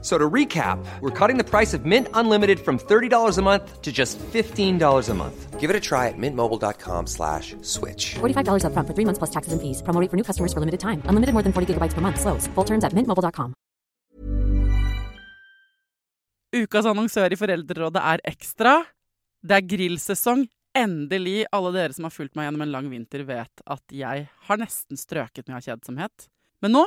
So to recap, we're cutting the price of Mint Unlimited from $30 a month to just $15 a month. Give it a try at mintmobile.com slash switch. $45 up front for three months plus taxes and fees. Promo rate for new customers for limited time. Unlimited more than 40 gigabytes per month. Slows. Full terms at mintmobile.com. Ukas annonsør i Foreldrerådet er Ekstra. Det er grillsesong. Endelig. Alle dere som har fulgt meg gjennom en lang vinter, vet at jeg har nesten strøket med av kjedsomhet. Men nå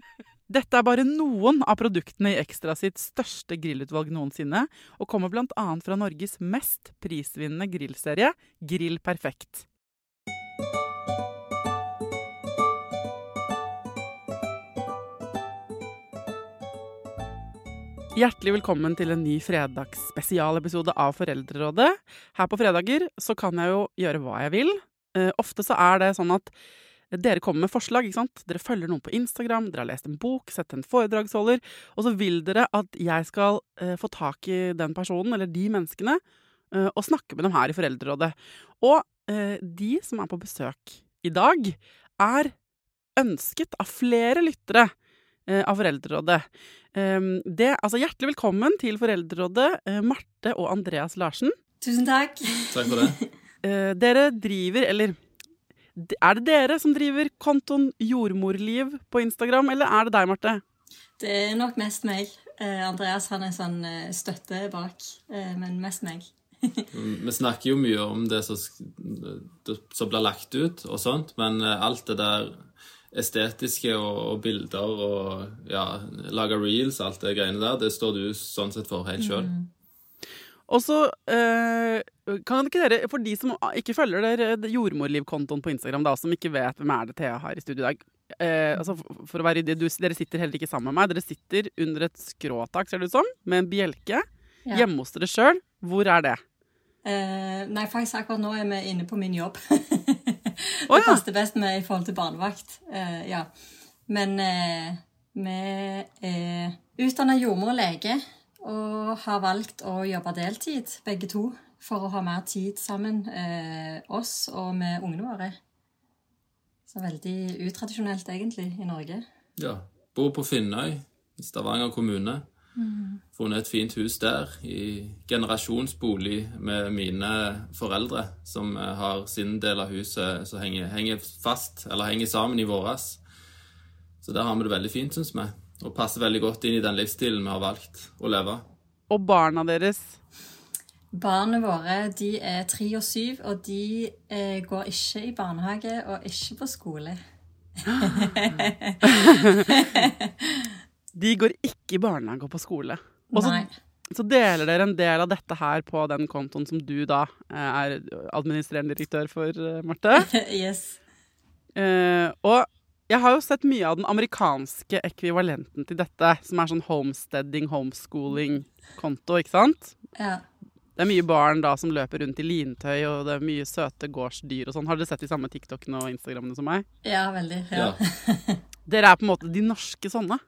Dette er bare noen av produktene i Ekstra sitt største grillutvalg noensinne, og kommer bl.a. fra Norges mest prisvinnende grillserie, Grill Perfekt. Hjertelig velkommen til en ny fredagsspesialepisode av Foreldrerådet. Her på fredager så kan jeg jo gjøre hva jeg vil. Eh, ofte så er det sånn at dere kommer med forslag. ikke sant? Dere følger noen på Instagram, dere har lest en bok, sett en foredragsholder, og så vil dere at jeg skal eh, få tak i den personen eller de menneskene eh, og snakke med dem her i Foreldrerådet. Og eh, de som er på besøk i dag, er ønsket av flere lyttere eh, av Foreldrerådet. Um, det, altså Hjertelig velkommen til Foreldrerådet, eh, Marte og Andreas Larsen. Tusen takk. Takk for det. Eh, dere driver, eller er det dere som driver kontoen Jordmorliv på Instagram, eller er det deg, Marte? Det er nok mest meg. Eh, Andreas han er sånn eh, støtte bak, eh, men mest meg. Vi snakker jo mye om det som, som blir lagt ut og sånt, men alt det der estetiske og, og bilder og ja, lage reels, alt det greiene der, det står du sånn sett for helt sjøl. Og så eh, kan ikke dere, for de som ikke følger dere Jordmorliv-kontoen på Instagram, da, som ikke vet hvem er det Thea har i studio i dag eh, altså for, for å være ryddig, Dere sitter heller ikke sammen med meg. Dere sitter under et skråtak, ser det ut som, med en bjelke. Ja. Hjemme hos dere sjøl. Hvor er det? Eh, nei, faktisk akkurat nå er vi inne på min jobb. det oh, passer best med i forhold til barnevakt. Eh, ja. Men eh, vi er utdanna jordmor og lege og har valgt å jobbe deltid, begge to, for å ha mer tid sammen, eh, oss og med ungene våre. Så veldig utradisjonelt, egentlig, i Norge. Ja. Bor på Finnøy i Stavanger kommune. Funnet et fint hus der, i generasjonsbolig med mine foreldre, som eh, har sin del av huset som henger, henger fast, eller henger sammen i våres. Så der har vi det veldig fint, syns vi. Og passer veldig godt inn i den livsstilen vi har valgt å leve. Og barna deres. Barna våre de er tre og syv, og de eh, går ikke i barnehage og ikke på skole. De går ikke i barnehage og på skole. Og så, så deler dere en del av dette her på den kontoen som du da eh, er administrerende direktør for, eh, Marte. yes. Eh, og jeg har jo sett mye av den amerikanske ekvivalenten til dette, som er sånn homesteading, homeschooling-konto, ikke sant? Ja. Det er mye barn da som løper rundt i lintøy, og det er mye søte gårdsdyr og sånn. Har dere sett de samme TikTokene og Instagrammene som meg? ja, veldig. Ja. Ja. Dere er på en måte de norske sånne.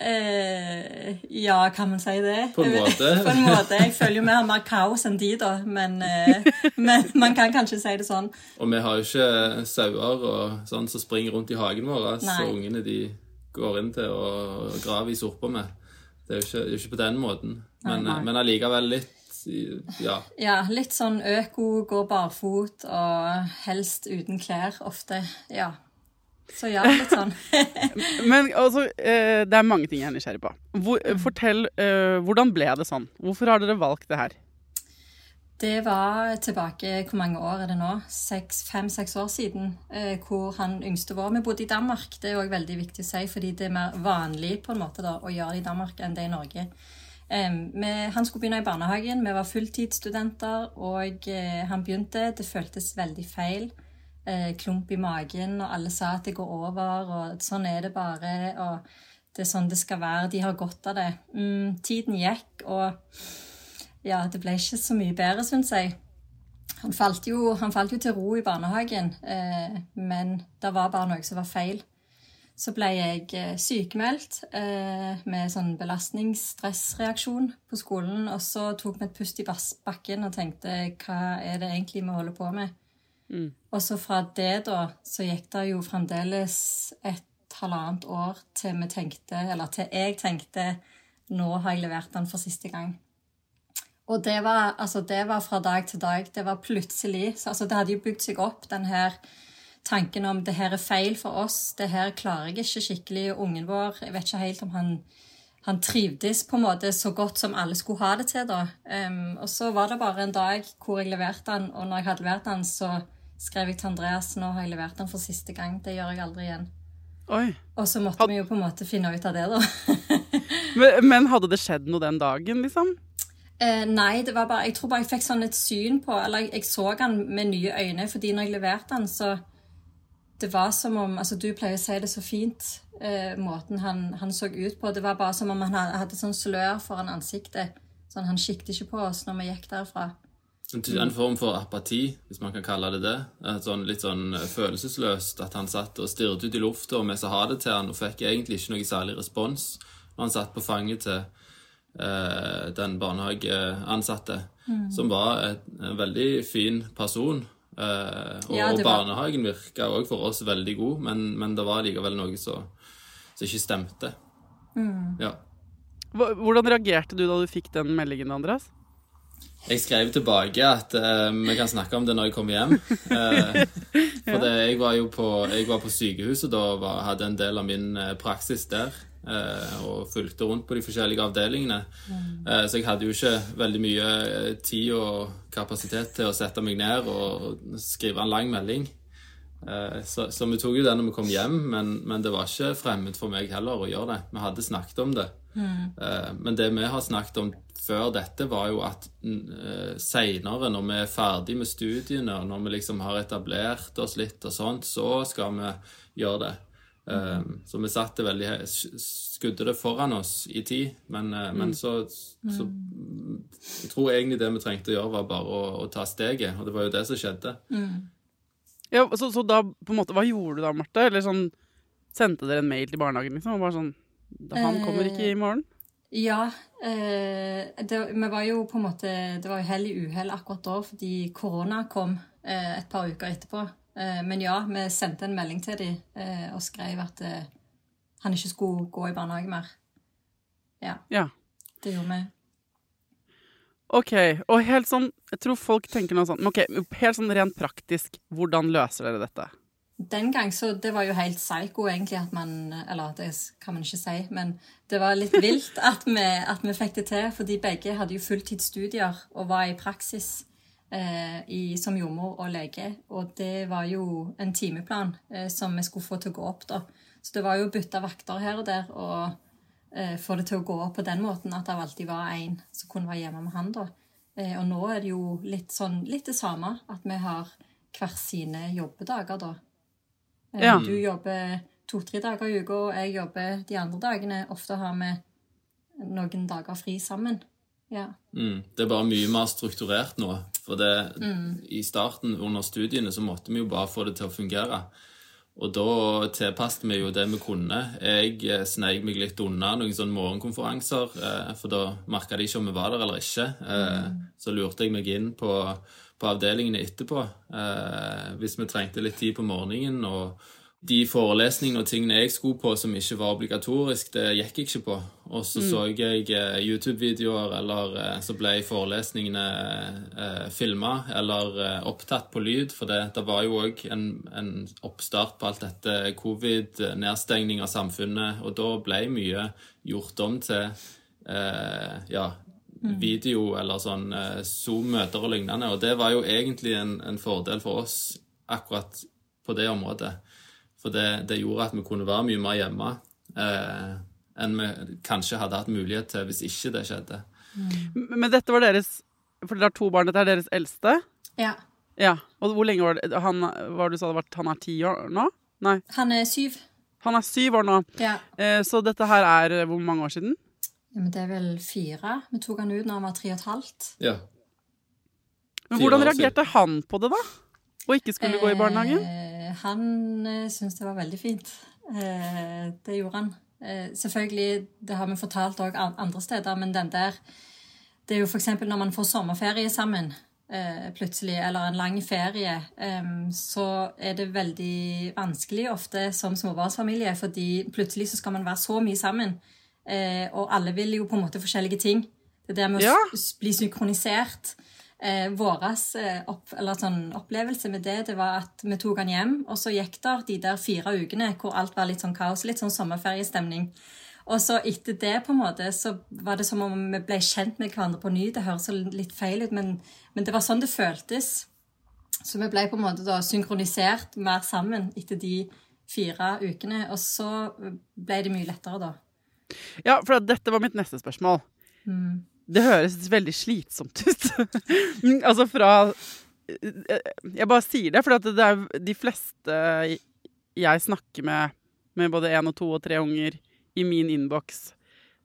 Eh, ja, kan man si det? På en måte. på en måte. Jeg føler jo vi har mer kaos enn de, da. Men, eh, men man kan kanskje si det sånn. Og vi har jo ikke sauer og sånn som springer rundt i hagen vår, så ungene de går inn til og graver i sorpa med. Det er jo ikke, ikke på den måten. Men, Nei, nei. men allikevel litt Ja. Ja, litt sånn øko, går barfot og helst uten klær ofte. Ja. Så ja, litt sånn. Men altså, eh, det er mange ting jeg er nysgjerrig på. Hvor, fortell, eh, hvordan ble det sånn? Hvorfor har dere valgt det her? Det var tilbake Hvor mange år er det nå? Fem-seks år siden. Eh, hvor han yngste vår Vi bodde i Danmark. Det er òg veldig viktig å si, fordi det er mer vanlig på en måte da, å gjøre det i Danmark enn det i Norge. Han skulle begynne i barnehagen. Vi var fulltidsstudenter, og han begynte. Det føltes veldig feil. Eh, klump i magen, og alle sa at det går over, og sånn er det bare. og det er sånn det skal være. De har godt av det. Mm, tiden gikk, og ja, det ble ikke så mye bedre, syns jeg. Han falt, jo, han falt, jo, til ro i barnehagen, eh, men det var bare noe som var feil. Så ble jeg eh, sykemeldt eh, med sånn belastningsstressreaksjon på skolen. Og så tok vi et pust i bakken og tenkte hva er det egentlig vi holder på med? Mm. Og så fra det, da, så gikk det jo fremdeles et halvannet år til vi tenkte, eller til jeg tenkte nå har jeg levert den for siste gang. Og det var, altså, det var fra dag til dag. Det var plutselig så, altså, Det hadde jo bygd seg opp, den her tanken om det her er feil for oss, det her klarer jeg ikke skikkelig. Ungen vår Jeg vet ikke helt om han, han trivdes på en måte så godt som alle skulle ha det til. da. Um, og så var det bare en dag hvor jeg leverte den, og når jeg hadde levert den, så skrev jeg til Andreas nå har jeg levert den for siste gang. Det gjør jeg aldri igjen. Oi. Og så måtte Had... vi jo på en måte finne ut av det, da. men, men, hadde det skjedd noe den dagen, liksom? Eh, nei, det var bare, jeg tror bare jeg fikk sånn et syn på Eller jeg, jeg så han med nye øyne, fordi når jeg leverte han, så det var som om altså Du pleier å si det så fint, eh, måten han, han, så ut på. Det var bare som om han hadde, hadde sånn slør foran ansiktet. Sånn, Han siktet ikke på oss når vi gikk derfra. En form for apati, hvis man kan kalle det det. Sånn, litt sånn eh, følelsesløst. At han satt og stirret ut i lufta, og vi sa ha det til han, og fikk egentlig ikke noe særlig respons når han satt på fanget til eh, den barnehageansatte, mm. som var en veldig fin person. Uh, og, ja, var... barnehagen virka òg for oss veldig god, men, men det var likevel noe som ikke stemte. Mm. Ja. Hvordan reagerte du da du fikk den meldingen, Andreas? Jeg skrev tilbake at uh, vi kan snakke om det når jeg kommer hjem. Uh, for det, jeg var jo på, var på sykehuset da og hadde en del av min praksis der. Uh, og fulgte rundt på de forskjellige avdelingene. Mm. Så jeg hadde jo ikke veldig mye eh, tid og kapasitet til å sette meg ned og skrive en lang melding. Så, så vi tok jo det når vi kom hjem, men, men, det var ikke fremmed for meg heller å gjøre det. Vi hadde snakket om det. Mm. Men det vi har snakket om før dette, var jo at seinere, når vi er ferdig med studiene, og når vi liksom har etablert oss litt og sånt, så skal vi gjøre det. Mm. så vi satte veldig skudde det foran oss i tid, men, mm. men så, så, Jeg tror egentlig det vi trengte å gjøre, var bare å, å ta steget, og det var jo det som skjedde. Mm. Ja, så, så, da på en måte, Hva gjorde du da, Marte? Eller sånn Sendte dere en mail til barnehagen, liksom? Og bare sånn Han kommer ikke i morgen? Ja. Eh, det, vi var jo på en måte Det var jo hell i uhell akkurat da, fordi korona kom eh, et par uker etterpå. Eh, men ja, vi sendte en melding til dem eh, og skrev at eh, han ikke skulle gå i barnehage mer. Ja. ja. Det gjorde vi. OK. Og helt sånn Jeg tror folk tenker noe sånt. Men ok, helt sånn rent praktisk, hvordan løser dere dette? Den gang så Det var jo helt psycho, egentlig, at man Eller det kan man ikke si, men det var litt vilt at vi, at vi fikk det til. Fordi begge hadde jo fulltidsstudier og var i praksis eh, i, som jordmor og lege. Og det var jo en timeplan eh, som vi skulle få til å gå opp. da. Så det var jo å bytte vakter her og der og eh, få det til å gå opp på den måten at det alltid var én som kunne være hjemme med han. da. Eh, og nå er det jo litt, sånn, litt det samme, at vi har hver sine jobbedager, da. Ja. Du jobber to-tre dager i uka, og jeg jobber de andre dagene. Ofte har vi noen dager fri sammen. Ja. Mm, det er bare mye mer strukturert nå. For det, mm. i starten under studiene så måtte vi jo bare få det til å fungere. Og da tilpasset vi jo det vi kunne. Jeg eh, sneik meg litt unna noen sånne morgenkonferanser, eh, for da merka de ikke om vi var der eller ikke. Eh, mm. Så lurte jeg meg inn på, på avdelingene etterpå hvis vi trengte litt tid på morgenen. og de forelesningene og tingene jeg skulle på som ikke var obligatorisk, det gikk jeg ikke på. Og så så jeg eh, YouTube-videoer, eller eh, så ble forelesningene eh, filma eller eh, opptatt på lyd. For det, det var jo òg en, en oppstart på alt dette covid, nedstengning av samfunnet, og da ble mye gjort om til eh, ja, video eller sånn eh, Zoom-møter og lignende. Og det var jo egentlig en, en fordel for oss akkurat på det området. For det, det gjorde at vi kunne være mye mer hjemme eh, enn vi kanskje hadde hatt mulighet til hvis ikke det skjedde. Men dette var deres For dere har to barn. Dette er deres eldste? Ja. Ja. Og hvor lenge var det han, var det du sa det var, han er ti år nå? Nei. Han er syv. Han er syv år nå. Ja. Eh, så dette her er hvor mange år siden? Ja. Men det er vel fire. Vi tok han ut når han var tre og et halvt. Ja. Men hvordan reagerte han på det, da? Og ikke skulle gå i barnehagen? Eh, han eh, syntes det var veldig fint. Eh, det gjorde han. Eh, selvfølgelig, det har vi fortalt òg andre steder, men den der Det er jo f.eks. når man får sommerferie sammen eh, plutselig, eller en lang ferie, eh, så er det veldig vanskelig ofte som småbarnsfamilie, fordi plutselig så skal man være så mye sammen, eh, og alle vil jo på en måte forskjellige ting. Det der med Ja. å bli synkronisert. Eh, våres, eh, opp, sånn opplevelse med det, det var at vi tok han hjem, og så gikk der de der fire ukene hvor alt var litt sånn kaos, litt sånn sommerferiestemning. Og så etter det på en måte, så var det som om vi ble kjent med hverandre på ny. Det høres litt feil ut, men, men det var sånn det føltes. Så vi ble på en måte da synkronisert mer sammen etter de fire ukene. Og så ble det mye lettere da. Ja, for dette var mitt neste spørsmål. Det høres veldig slitsomt ut. altså fra Jeg bare sier det, for at det er de fleste jeg snakker med, med både én og to og tre unger, i min innboks?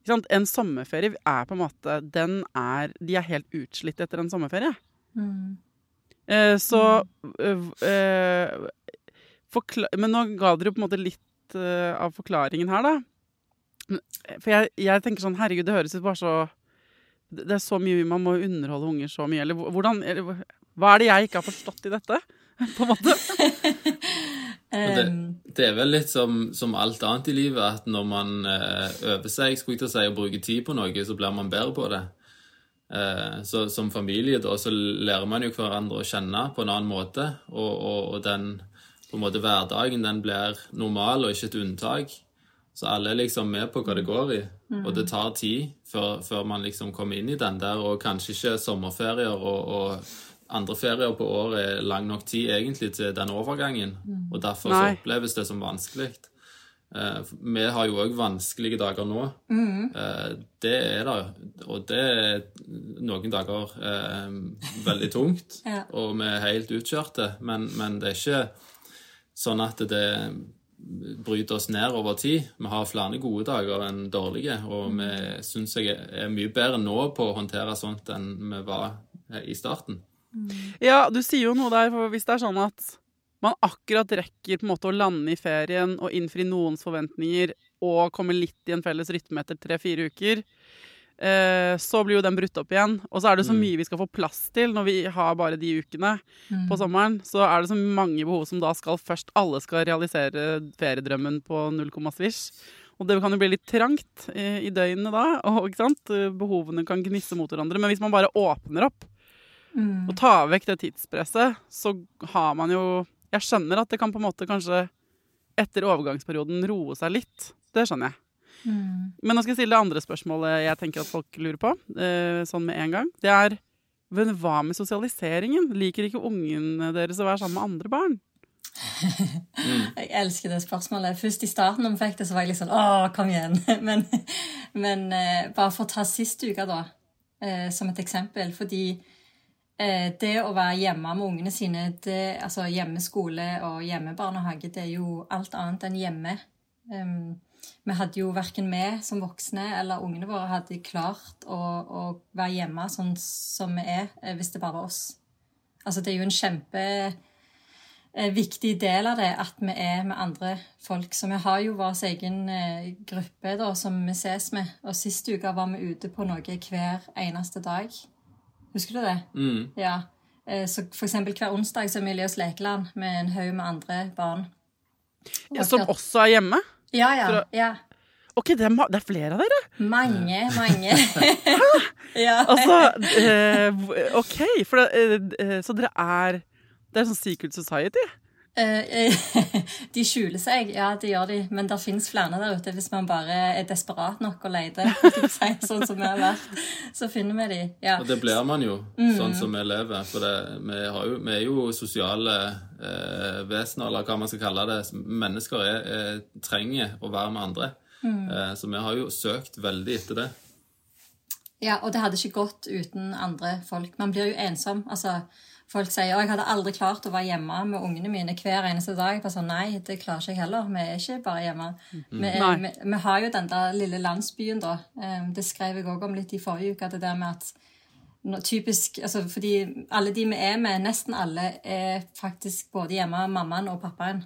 En sommerferie er på en måte den er, De er helt utslitt etter en sommerferie. Eh, så mm. eh, forkla Men nå ga dere jo på en måte litt øh, av forklaringen her, da. Men- For jeg, jeg tenker sånn, herregud, det høres ut bare så Det er så mye man må underholde unger så mye. Eller hvordan eller, Hva er det jeg ikke har forstått i dette? På en måte. Det, det er vel litt som, som alt annet i livet, at når man eh, øver seg skulle jeg til å si, og bruker tid på noe, så blir man bedre på det. Eh, så som familie da, så lærer man jo hverandre å kjenne på en annen måte, og, og, og den på en måte hverdagen den blir normal og ikke et unntak. Så alle er liksom med på hva det går i, og det tar tid før, før man liksom kommer inn i den der, og kanskje ikke sommerferier og, og andre ferier på året er lang nok tid egentlig til den overgangen, og derfor så oppleves det som vanskelig. Eh, vi har jo òg vanskelige dager nå. Eh, det er det, og det er noen dager eh, veldig tungt, Ja. og vi er helt utkjørte, men, men det er ikke sånn at det bryter oss ned over tid. Vi har flere gode dager enn dårlige, og vi syns jeg er mye bedre nå på å håndtere sånt enn vi var i starten. Ja, du sier jo noe der, for hvis det er sånn at man akkurat rekker på en måte å lande i ferien og innfri noens forventninger og komme litt i en felles rytme etter tre-fire uker, eh, så blir jo den brutt opp igjen. Og så er det så mye vi skal få plass til når vi har bare de ukene på sommeren. Så er det så mange behov som da skal først Alle skal realisere feriedrømmen på null komma svisj. Og det kan jo bli litt trangt i, døgnet da. Og, ikke sant? Behovene kan gnisse mot hverandre. Men hvis man bare åpner opp og tar vekk det tidspresset, så har man jo Jeg skjønner at det kan på en måte kanskje etter overgangsperioden roe seg litt. Det skjønner jeg. Men nå skal jeg stille det andre spørsmålet jeg tenker at folk lurer på, eh, sånn med en gang. Det er men hva med sosialiseringen? Liker ikke ungene deres å være sammen med andre barn? Jeg elsker det spørsmålet. Først i starten når vi fikk det, så var jeg litt sånn Å, kom igjen. Men, men eh, bare for å ta sist uke, da, eh, som et eksempel. Fordi det å være hjemme med ungene sine, det, altså hjemmeskole og hjemmebarnehage, det er jo alt annet enn hjemme. Um, vi hadde jo verken vi som voksne eller ungene våre hadde klart å, å være hjemme sånn som vi er, eh, hvis det bare var oss. Altså, det er jo en kjempe eh, del av det at vi er med andre folk. Så vi har jo vår egen eh, gruppe da, som vi ses med. Og sist uke var vi ute på noe hver eneste dag. Husker du det? Mm. Ja. Så for eksempel hver onsdag så er vi i Leos lekeland med en haug med andre barn. Og Ja, som også er hjemme? Ja, ja. å- ja. Ok, det er, det er flere av dere. Mange, mange. ja. Altså, eh, OK. For det, eh, så dere er Det er sånn Secret Society? Eh, de skjuler seg, ja, det gjør de. Men det fins flere der ute hvis man bare er desperat nok og leter. Sånn som vi har vært. Så finner vi de. Ja. Og det blir man jo, Mm. sånn som vi lever. For det, vi, har jo, vi er jo sosiale eh, vesener, eller hva man skal kalle det. Mennesker er, er, trenger å være med andre. Mm. Eh, så vi har jo søkt veldig etter det. ja, og det hadde ikke gått uten andre folk. Man blir jo ensom. altså Folk sier at jeg hadde aldri klart å være hjemme med ungene mine hver eneste dag. Bare sånn, Nei, det klarer ikke jeg heller. Vi er ikke bare hjemme. Vi, er, vi, vi har jo den der lille landsbyen, da. Eh, Det skrev jeg òg om litt i forrige uke. Det der med at typisk, altså Fordi alle de vi er med, nesten alle, er faktisk både hjemme mammaen og pappaen.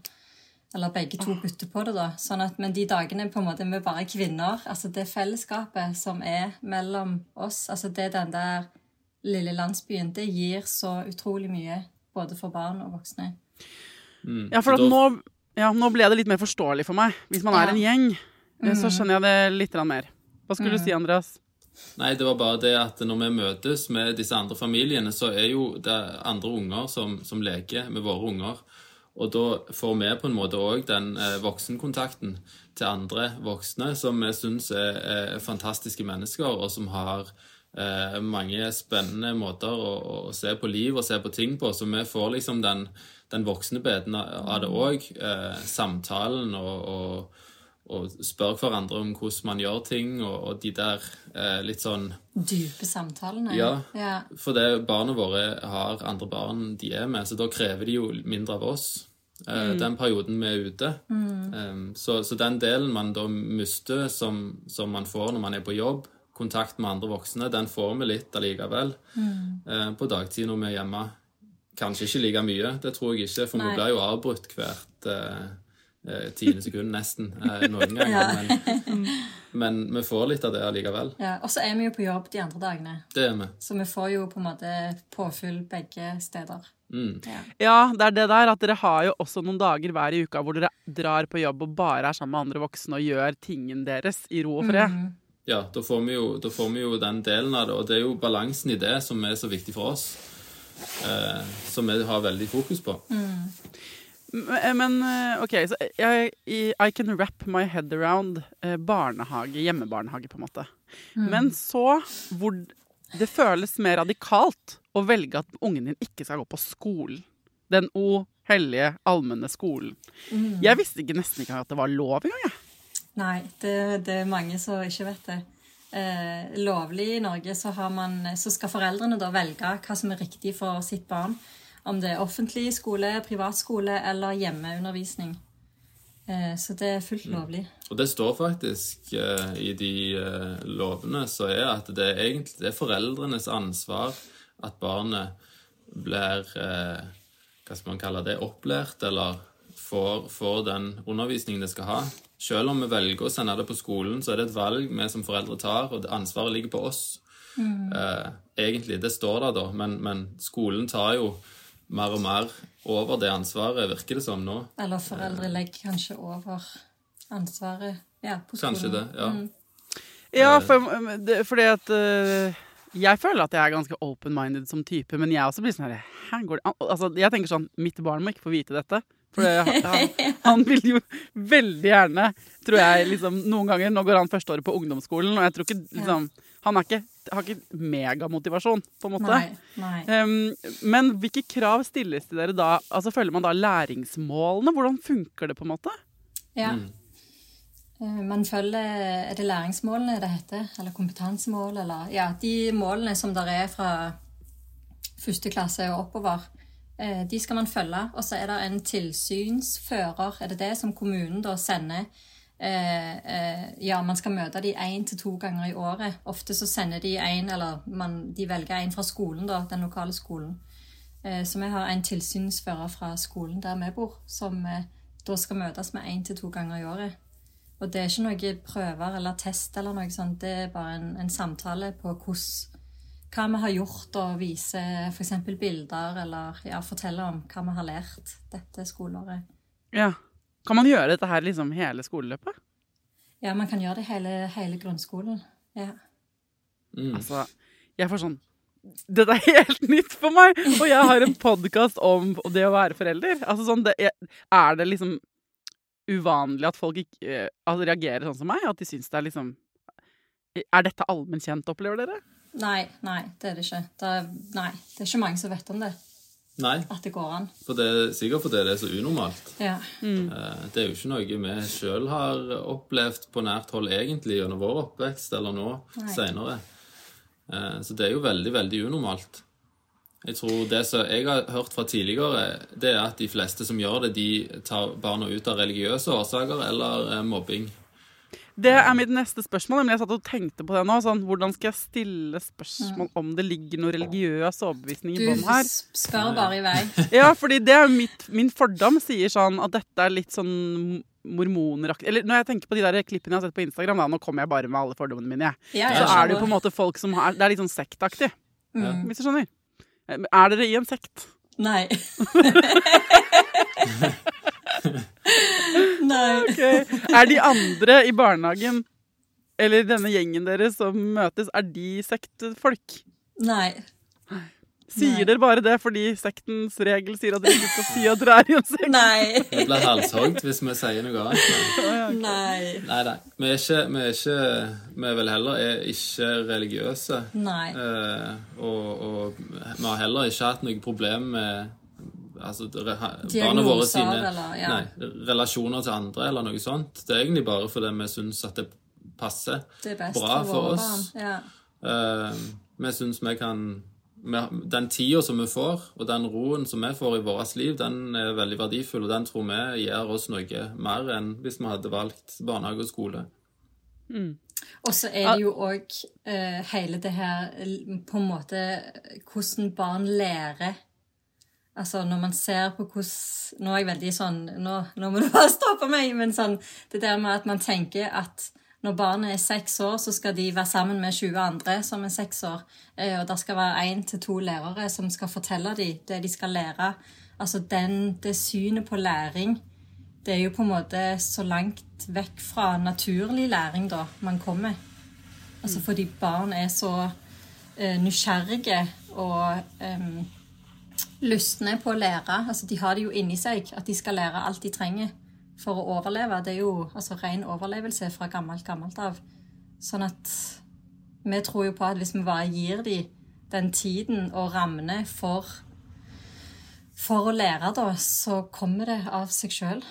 Eller begge to bytter på det, da. Sånn at, men de dagene på en måte vi bare er kvinner, altså det fellesskapet som er mellom oss, altså det er den der lille landsbyen, det gir så utrolig mye. Både for barn og voksne. Ja, for at nå, ja, nå ble det litt mer forståelig for meg. Hvis man er Ja. en gjeng, eh, så skjønner jeg det litt mer. Hva skulle du si, Andreas? Nei, det var bare det at når vi møtes med disse andre familiene, så er jo det andre unger som, som leker med våre unger. Og da får vi på en måte òg den eh, voksenkontakten til andre voksne som vi syns er, er fantastiske mennesker, og som har eh, mange spennende måter å, å se på liv og se på ting på. Så vi får liksom den, den voksne biten av det òg. Eh, samtalen og, og og spør hverandre om hvordan man gjør ting, og, og de der eh, litt sånn Dype samtalene. Ja. ja. For det barna våre har andre barn de er med, så da krever de jo mindre av oss. Mm. Den perioden vi er ute. Um, så, så den delen man da mister, som, som man får når man er på jobb, kontakt med andre voksne, den får vi litt allikevel eh, på dagtid når vi er hjemme. Kanskje ikke like mye, det tror jeg ikke, for Nei. vi blir jo avbrutt hvert eh, eh, tiende sekund nesten eh, noen ganger. Men, men vi får litt av det allikevel. ja. Og så er vi jo på jobb de andre dagene. Det er vi. Så vi får jo på en måte påfyll begge steder. Mm. Ja. Ja, det er det der at dere har jo også noen dager hver i uka hvor dere drar på jobb og bare er sammen med andre voksne og gjør tingen deres i ro og fred. Ja, da får, vi jo, da får vi jo den delen av det, og det er jo balansen i det som er så viktig for oss. Eh, som vi har veldig fokus på. Men, men, eh, OK, så jeg, I I can wrap my head around eh, barnehage, hjemmebarnehage, på en måte. Men så hvor det føles mer radikalt å velge at ungen din ikke skal gå på skolen. Den o hellige, allmenne skolen. Jeg visste ikke, nesten ikke at det var lov engang. jeg. Nei, det, det er mange som ikke vet det. Eh, lovlig i Norge så, har man, så skal foreldrene da velge hva som er riktig for sitt barn. Om det er offentlig skole, privatskole eller hjemmeundervisning. Eh, så det er fullt lovlig. Og det står faktisk eh, i de eh, lovene så er at det er egentlig det er foreldrenes ansvar at barnet blir eh, Hva skal man kalle det? Opplært, eller får, får den undervisningen det skal ha. Selv om vi velger å sende det på skolen, så er det et valg vi som foreldre tar, og ansvaret ligger på oss. Eh, egentlig. Det står der, da, men, men skolen tar jo mer og mer over det ansvaret, virker det som nå. Eller foreldre legger kanskje over ansvaret ja, på skolen. Kanskje det, ja. Ja, for, fordi at eh, Jeg føler at jeg er ganske open-minded som type, men jeg også blir sånn her «Hæ, går det an?» altså, Jeg tenker sånn Mitt barn må ikke få vite dette. For det, han, han vil jo veldig gjerne, tror jeg, liksom noen ganger Nå går han førsteåret på ungdomsskolen, og jeg tror ikke liksom Han er ikke, har ikke megamotivasjon, på en måte. Nei, nei. Um, men hvilke krav stilles til dere da? Altså Følger man da læringsmålene? Hvordan funker det, på en måte? Ja. Eh, Man følger Er det læringsmålene det heter? Eller kompetansemål? Eller Ja, de målene som der er fra første klasse og oppover, de skal man følge. Og så er det en tilsynsfører, er det det, som kommunen da sender eh, eh, Ja, man skal møte de én til to ganger i året. Ofte så sender de en, eller man, de velger en fra skolen, da, den lokale skolen. Eh, Så vi har en tilsynsfører fra skolen der vi bor, som eh, da skal møtes med én til to ganger i året. Og det er ikke noe prøver eller test eller noe sånt. Det er bare en, en samtale på hvordan, hva vi har gjort, og vise f.eks. bilder, eller ja, fortelle om hva vi har lært dette skoleåret. Ja. Kan man gjøre dette her liksom hele skoleløpet? Ja, man kan gjøre det hele, hele grunnskolen. Ja. Altså, jeg får sånn Dette er helt nytt for meg! Og jeg har en podkast om det å være forelder. Altså sånn, det er, er det liksom uvanlig at folk ikke altså, reagerer sånn som meg? At de syns det er liksom Er dette allmennkjent, opplever dere? Nei, nei, det er det ikke. Det er, nei, det er ikke mange som vet om det. Nei, At det går an. for det, sikkert fordi det er så unormalt. Ja. Mm. Det er jo ikke noe vi sjøl har opplevd på nært hold egentlig gjennom vår oppvekst, eller nå seinere. Så det er jo veldig, veldig unormalt. Jeg tror Det som jeg har hørt fra tidligere, det er at de fleste som gjør det, de tar barna ut av religiøse årsaker eller eh, mobbing. Det er mitt neste spørsmål. Men jeg satt og tenkte på det nå. Sånn, hvordan skal jeg stille spørsmål om det ligger noe religiøs overbevisning i bånn her? Du spør bare i vei. Ja, fordi det er mitt, min fordom sier sånn at dette er litt sånn mormoneraktig Eller når jeg tenker på de der klippene jeg har sett på Instagram, da, nå kommer jeg bare med alle fordommene mine, jeg. Ja, Så er det jo på en måte folk som har Det er litt sånn sektaktig, Mm. hvis du skjønner. Er dere i en sekt? Nei. Nei. Ok. Er de andre i barnehagen, eller denne gjengen deres som møtes, er de sektfolk? Nei. Sier dere bare det fordi sektens regel sier at dere ikke skal si at dere er i en sekt? Nei. Vi blir halshogd hvis vi sier noe annet. Nei. Nei, nei. Vi er ikke Vi er, ikke, vi er vel heller er ikke religiøse. Nei. Eh, og, og vi har heller ikke hatt noe problem med altså, re, barna våre sine eller, ja. nei, relasjoner til andre eller noe sånt. Det er egentlig bare fordi vi syns at det passer Det er best bra for for oss. barn. Ja. Eh, vi syns vi kan Den tida som vi får, og den roen som vi får i vårt liv, den er veldig verdifull, og den tror vi gjør oss noe mer enn hvis vi hadde valgt barnehage og skole. Og så er det jo òg uh, hele det her på en måte hvordan barn lærer. Altså når man ser på hvordan Nå er jeg veldig sånn Nå, nå må du bare stoppe meg! Men sånn det der med at man tenker at når barnet er seks år, så skal de være sammen med 20 andre som er seks år. Eh, og det skal være én til to lærere som skal fortelle dem det de skal lære. Altså den, det synet på læring det er jo på en måte så langt vekk fra naturlig læring da man kommer. Altså fordi barn er så eh, nysgjerrige og em, lystne på å lære. Altså de har det jo inni seg at de skal lære alt de trenger for å overleve. Det er jo altså ren overlevelse fra gammelt, gammelt av. Sånn at vi tror jo på at hvis vi bare gir dem den tiden og rammene for, for å lære, da, så kommer det av seg sjøl.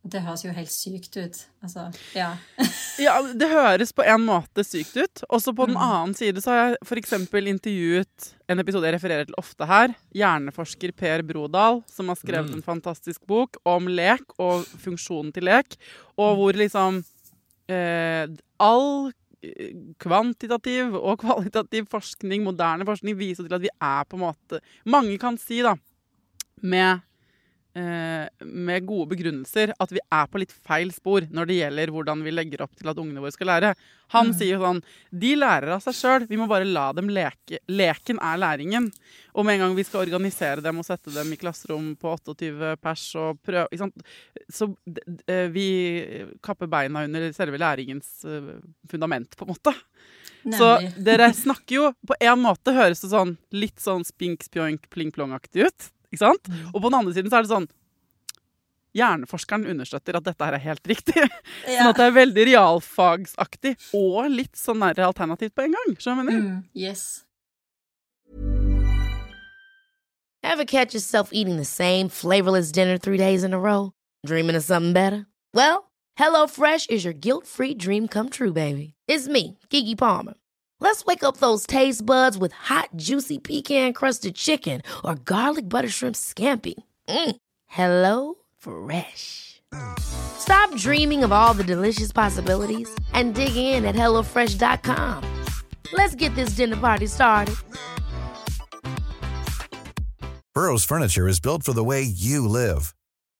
Det høres jo helt sykt ut. Altså, ja. Ja, det høres på en måte sykt ut. Også på den annen side så har jeg f.eks. intervjuet en episode jeg refererer til ofte her. Hjerneforsker Per Brodal, som har skrevet en fantastisk bok om lek og funksjonen til lek. Og hvor liksom eh, all eh, kvantitativ og kvalitativ forskning, moderne forskning, viser til at vi er på en måte Mange kan si, da, med med gode begrunnelser at vi er på litt feil spor når det gjelder hvordan vi legger opp til at ungene våre skal lære. Han sier jo sånn De lærer av seg sjøl. Vi må bare la dem leke. Leken er læringen. Og med en gang vi skal organisere dem og sette dem i klasserom på 28 pers og prøve? Så eh, vi kapper beina under selve læringens eh, fundament, på en måte. Så dere snakker jo På en måte høres det sånn litt sånn spink, spjoink, pling, plong-aktig ut. Ikke sant? Og på den andre siden så er det sånn Hjerneforskeren understøtter at dette her er helt riktig. Sånn at det er veldig realfagsaktig og litt sånn nær alternativt på en gang. Skjønner du hva jeg mener? Mm, yes. Ever catch yourself eating the same flavorless dinner three days in a row? Dreaming of something better? Well, HelloFresh is your guilt-free dream come true, baby. It's me, Kiki Palmer. Let's wake up those taste buds with hot, juicy pecan-crusted chicken or garlic butter shrimp scampi. Mm. Hello Fresh. Stop dreaming of all the delicious possibilities and dig in at HelloFresh.com. Let's get this dinner party started. Burrow's furniture is built for the way you live.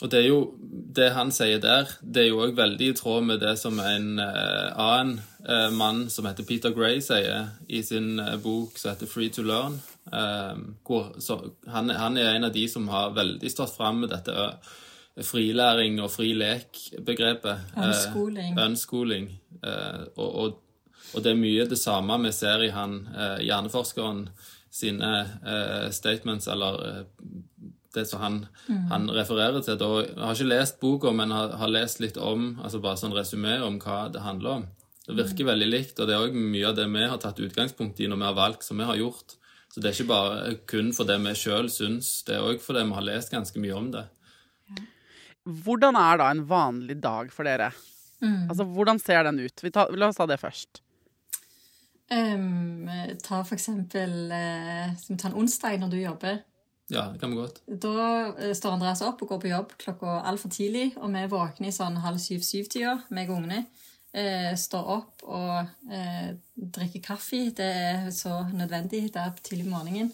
Og det er jo det han sier der, det er jo òg veldig i tråd med det som en eh, annen eh, mann som heter Peter Gray sier i sin eh, bok som heter Free to Learn. Eh, hvor, så, han, han er en av de som har veldig stått fram med dette eh, frilæring og fri lek-begrepet. Eh, Unschooling. unschooling. Og, og, og det er mye det samme vi ser i han hjerneforskeren sine statements, eller det som han, han refererer til. Da, jeg har ikke lest boka, men har, har lest litt om altså bare sånn resymé om hva det handler om. Det virker veldig likt, og det er òg mye av det vi har tatt utgangspunkt i når vi har valgt som vi har gjort. Så det er ikke bare kun for det vi sjøl syns, det er òg fordi vi har lest ganske mye om det. Hvordan er da en vanlig dag for dere? Altså, Hvordan ser den ut? Vi tar, la oss ta det først. Um, ta for eksempel uh, ta en onsdag når du jobber? Ja, det kan vi godt. Da eh, står Andreas opp og går på jobb klokka altfor tidlig, og vi våkner i sånn halv syv-syv-tida, meg og ungene. Eh, står opp og eh, drikker kaffe. Det er så nødvendig der tidlig på morgenen.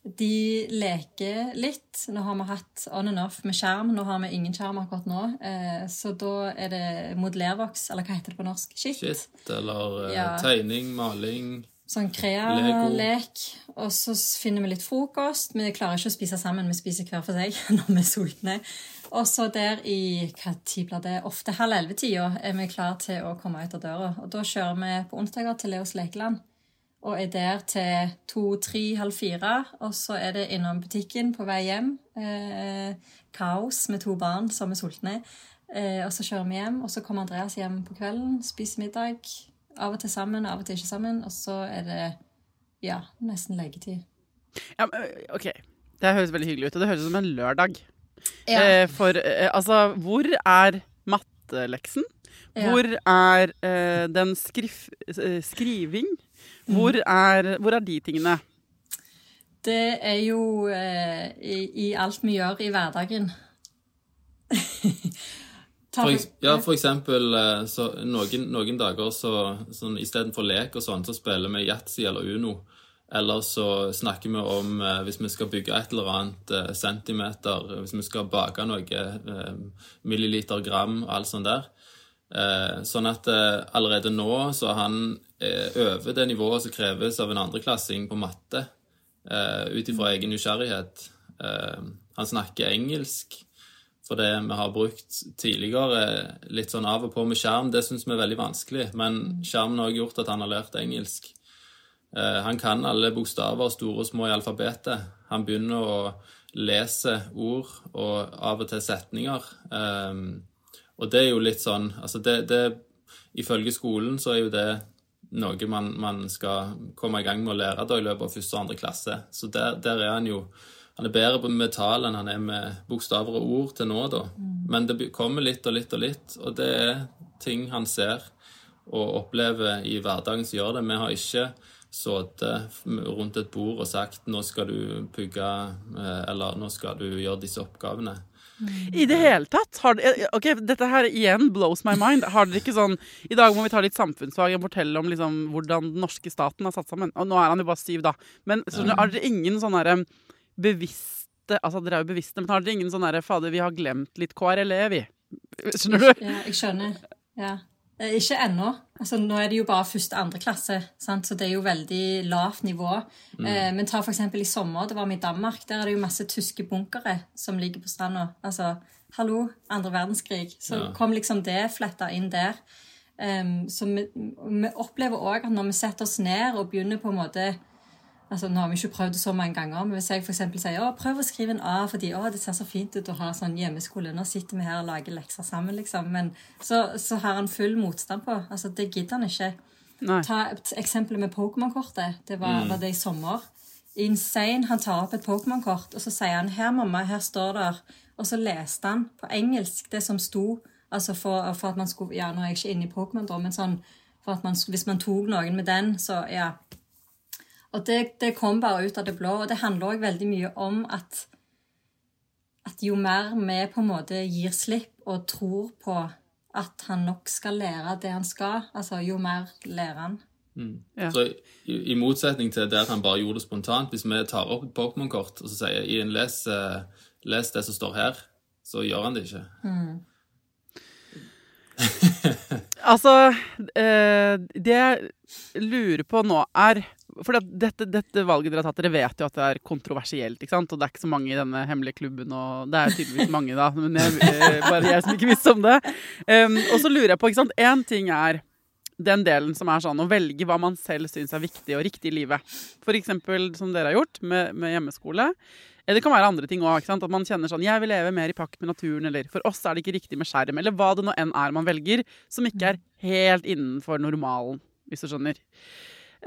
De leker litt. Nå har vi hatt on and off med skjerm. Nå har vi ingen skjerm akkurat nå. Eh, så da er det modellervoks, eller hva heter det på norsk? Skitt. Skitt eller eh, Ja. tegning, maling. Sånn Krea-lek. Og så finner vi litt frokost. Vi klarer ikke å spise sammen, vi spiser hver for seg når vi er sultne. Og så der i hva tid blir det? Ofte halv elleve-tida er vi klar til å komme ut av døra. Og da kjører vi på onsdager til Leos lekeland. Og er der til to, tre, halv fire. Og så er det innom butikken på vei hjem. Eh, kaos med to barn som er sultne. Eh, og så kjører vi hjem, og så kommer Andreas hjem på kvelden, spiser middag. Av og til sammen, av og til ikke sammen. Og så er det ja, nesten legetid. Ja, men, ok, Det høres veldig hyggelig ut, og det høres ut som en lørdag. Ja. Eh, for eh, altså, hvor er matteleksen? Ja. Hvor er eh, den skrif, skriving? Hvor er, hvor er de tingene? Det er jo i, i alt vi gjør i hverdagen. For, ja, for eksempel eh, så noen, noen dager så sånn, istedenfor lek og sånn, så spiller vi yatzy eller uno. Eller så snakker vi om eh, hvis vi skal bygge et eller annet eh, centimeter, hvis vi skal bake noe eh, milliliter, gram og alt sånt der. Eh, sånn at eh, allerede nå så er han over det nivået som kreves av en andreklassing på matte, eh, ut ifra egen nysgjerrighet. Eh, han snakker engelsk. For det vi har brukt tidligere litt sånn av og på med skjerm, det syns vi er veldig vanskelig. Men skjermen har også gjort at han har lært engelsk. Eh, han kan alle bokstaver, store og små, i alfabetet. Han begynner å lese ord og av og til setninger. Eh, og det er jo litt sånn Altså, det, det Ifølge skolen så er jo det noe man, man skal komme i gang med å lære da i løpet av første og andre klasse. Så der, der er han jo Han er bedre med tall enn han er med bokstaver og ord til nå, da. Men det kommer litt og litt og litt, og det er ting han ser og opplever i hverdagen som gjør det. Vi har ikke sittet rundt et bord og sagt 'nå skal du pugge', eh, eller 'nå skal du gjøre disse oppgavene'. I det hele tatt? Har ok, Dette her igjen blows my mind. Har dere ikke sånn I dag må vi ta litt samfunnsfag og fortelle om liksom, hvordan den norske staten er satt sammen. Og nå er han jo bare syv, da. Men så, har dere ingen sånn derre bevisste Altså, dere er jo bevisste, men har dere ingen sånn derre Fader, vi har glemt litt KRLE, vi. Skjønner du? Ja, jeg skjønner. Ja. Eh, Ikke ennå. Altså, nå er det jo bare første andre klasse, sant? så det er jo veldig lavt nivå. Eh, men ta for eksempel i sommer, det var vi i Danmark. Der er det jo masse tyske bunkere som ligger på stranda. Altså, hallo, andre verdenskrig. Så Ja. kom liksom det fletta inn der. Um, så vi, vi opplever òg at når vi setter oss ned og begynner på en måte Altså, Nå har vi ikke prøvd det så mange ganger, men hvis jeg for eksempel sier å, prøv å skrive en A fordi å, det ser så fint ut å ha sånn hjemmeskole, nå sitter vi her og lager lekser sammen, liksom. Men så, så har han full motstand på. Altså, Det gidder han ikke. Nei. Ta et eksempel med Pokémon-kortet. Det var, var det i sommer. Insane. Han tar opp et Pokémon-kort, og så sier han 'Her, mamma, her står der'. Og så leste han på engelsk det som sto altså for, for at man skulle Ja, nå er jeg ikke inne i Pokémon, da, men sånn for at man, hvis man tok noen med den, så ja. Og det, det kom bare ut av det blå. Og det handler òg veldig mye om at, at jo mer vi på en måte gir slipp og tror på at han nok skal lære det han skal, altså jo mer lærer han. Ja. Så i, i motsetning til der han bare gjorde det spontant, hvis vi tar opp et Pokémon-kort og så sier Ian, les, eh, les det som står her, så gjør han det ikke. Altså, eh, det jeg lurer på nå er For dette, dette valget dere har tatt, dere vet jo at det er kontroversielt, ikke sant? Og det er ikke så mange i denne hemmelige klubben, og det er tydeligvis mange, da. Men jeg, eh, bare jeg som ikke visste om det. Um, og så lurer jeg på, ikke sant. Én ting er den delen som er sånn å velge hva man selv syns er viktig og riktig i livet. Eksempel som dere har gjort med, med hjemmeskole. Eh, Det kan være andre ting òg. At man kjenner sånn Jeg vil leve mer i pakt med naturen, eller for oss er det ikke riktig med skjerm, eller hva det nå enn er man velger, som ikke er helt innenfor normalen, hvis du skjønner.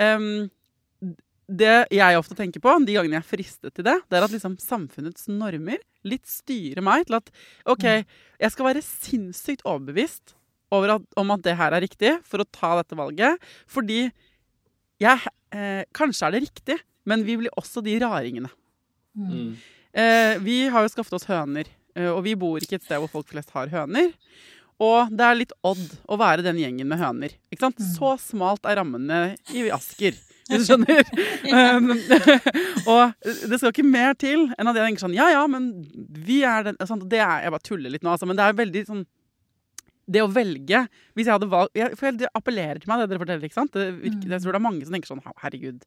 Em, det jeg ofte tenker på, de gangene jeg er fristet til det, det er at liksom samfunnets normer litt styrer meg til at OK, jeg skal være sinnssykt overbevist over at, om at det her er riktig for å ta dette valget. Fordi jeg eh, Kanskje er det riktig, men vi blir også de raringene. Mm. Eh, vi har jo skaffet oss høner, eh, og vi bor ikke et sted hvor folk flest har høner. Og det er litt odd å være den gjengen med høner. Ikke sant? Så smalt er rammene i Asker, hvis du skjønner. um, og det skal ikke mer til enn at jeg tenker sånn Ja, ja, men vi er den sånn, det er, Jeg bare tuller litt nå, altså, men det er veldig sånn det å velge Hvis jeg hadde valgt jeg, For det appellerer til meg, det dere forteller. ikke sant? Det virker, Jeg tror det er mange som tenker sånn Herregud,